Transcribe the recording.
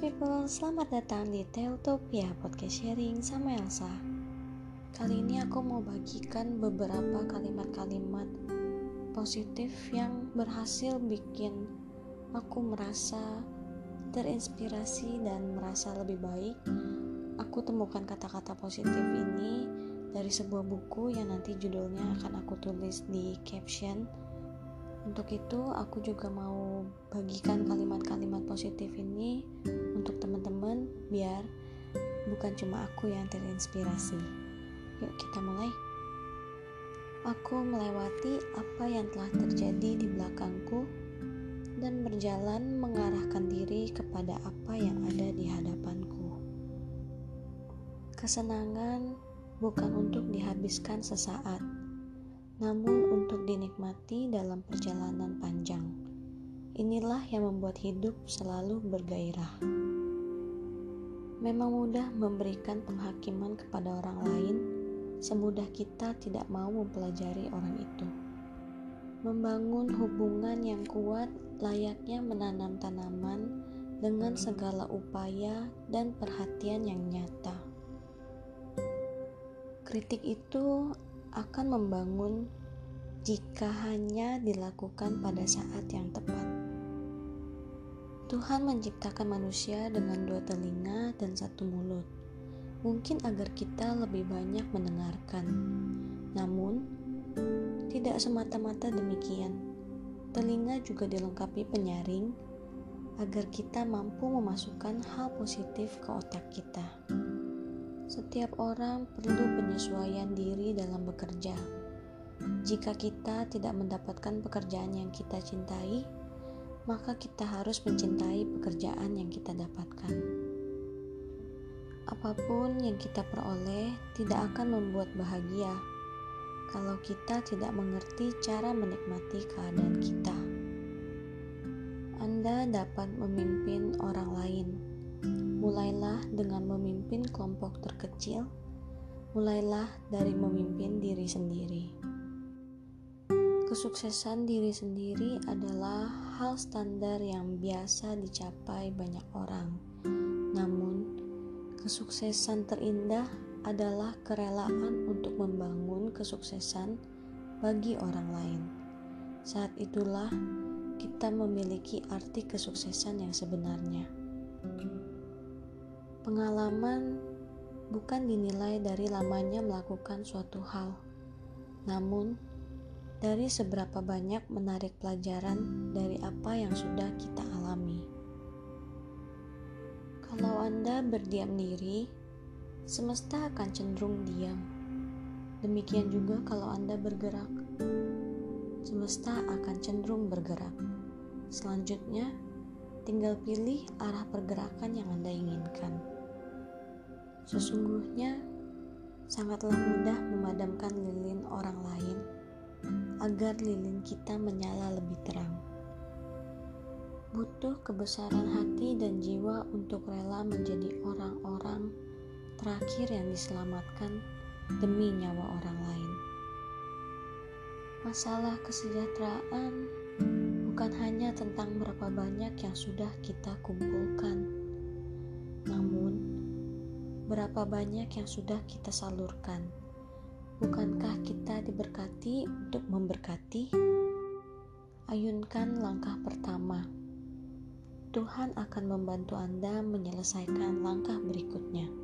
people, selamat datang di Teutopia Podcast Sharing sama Elsa. Kali ini aku mau bagikan beberapa kalimat-kalimat positif yang berhasil bikin aku merasa terinspirasi dan merasa lebih baik. Aku temukan kata-kata positif ini dari sebuah buku yang nanti judulnya akan aku tulis di caption untuk itu, aku juga mau bagikan kalimat-kalimat positif ini untuk teman-teman biar bukan cuma aku yang terinspirasi. Yuk kita mulai. Aku melewati apa yang telah terjadi di belakangku dan berjalan mengarahkan diri kepada apa yang ada di hadapanku. Kesenangan bukan untuk dihabiskan sesaat, namun untuk dinikmati dalam perjalanan panjang. Inilah yang membuat hidup selalu bergairah. Memang mudah memberikan penghakiman kepada orang lain, semudah kita tidak mau mempelajari orang itu. Membangun hubungan yang kuat layaknya menanam tanaman dengan segala upaya dan perhatian yang nyata. Kritik itu akan membangun jika hanya dilakukan pada saat yang tepat. Tuhan menciptakan manusia dengan dua telinga dan satu mulut, mungkin agar kita lebih banyak mendengarkan. Namun, tidak semata-mata demikian. Telinga juga dilengkapi penyaring agar kita mampu memasukkan hal positif ke otak kita. Setiap orang perlu penyesuaian diri dalam bekerja. Jika kita tidak mendapatkan pekerjaan yang kita cintai, maka kita harus mencintai pekerjaan yang kita dapatkan. Apa pun yang kita peroleh tidak akan membuat bahagia kalau kita tidak mengerti cara menikmati keadaan kita. Anda dapat memimpin orang lain Mulailah dengan memimpin kelompok terkecil, mulailah dari memimpin diri sendiri. Kesuksesan diri sendiri adalah hal standar yang biasa dicapai banyak orang. Namun, kesuksesan terindah adalah kerelaan untuk membangun kesuksesan bagi orang lain. Saat itulah kita memiliki arti kesuksesan yang sebenarnya. Pengalaman bukan dinilai dari lamanya melakukan suatu hal, namun dari seberapa banyak menarik pelajaran dari apa yang sudah kita alami. Kalau Anda berdiam diri, semesta akan cenderung diam. Demikian juga kalau Anda bergerak, semesta akan cenderung bergerak. Selanjutnya, Tinggal pilih arah pergerakan yang Anda inginkan. Sesungguhnya, sangatlah mudah memadamkan lilin orang lain agar lilin kita menyala lebih terang. Butuh kebesaran hati dan jiwa untuk rela menjadi orang-orang terakhir yang diselamatkan demi nyawa orang lain. Masalah kesejahteraan bukan hanya tentang berapa banyak yang sudah kita kumpulkan, namun berapa banyak yang sudah kita salurkan. Bukankah kita diberkati untuk memberkati? Ayunkan langkah pertama. Tuhan akan membantu Anda menyelesaikan langkah berikutnya.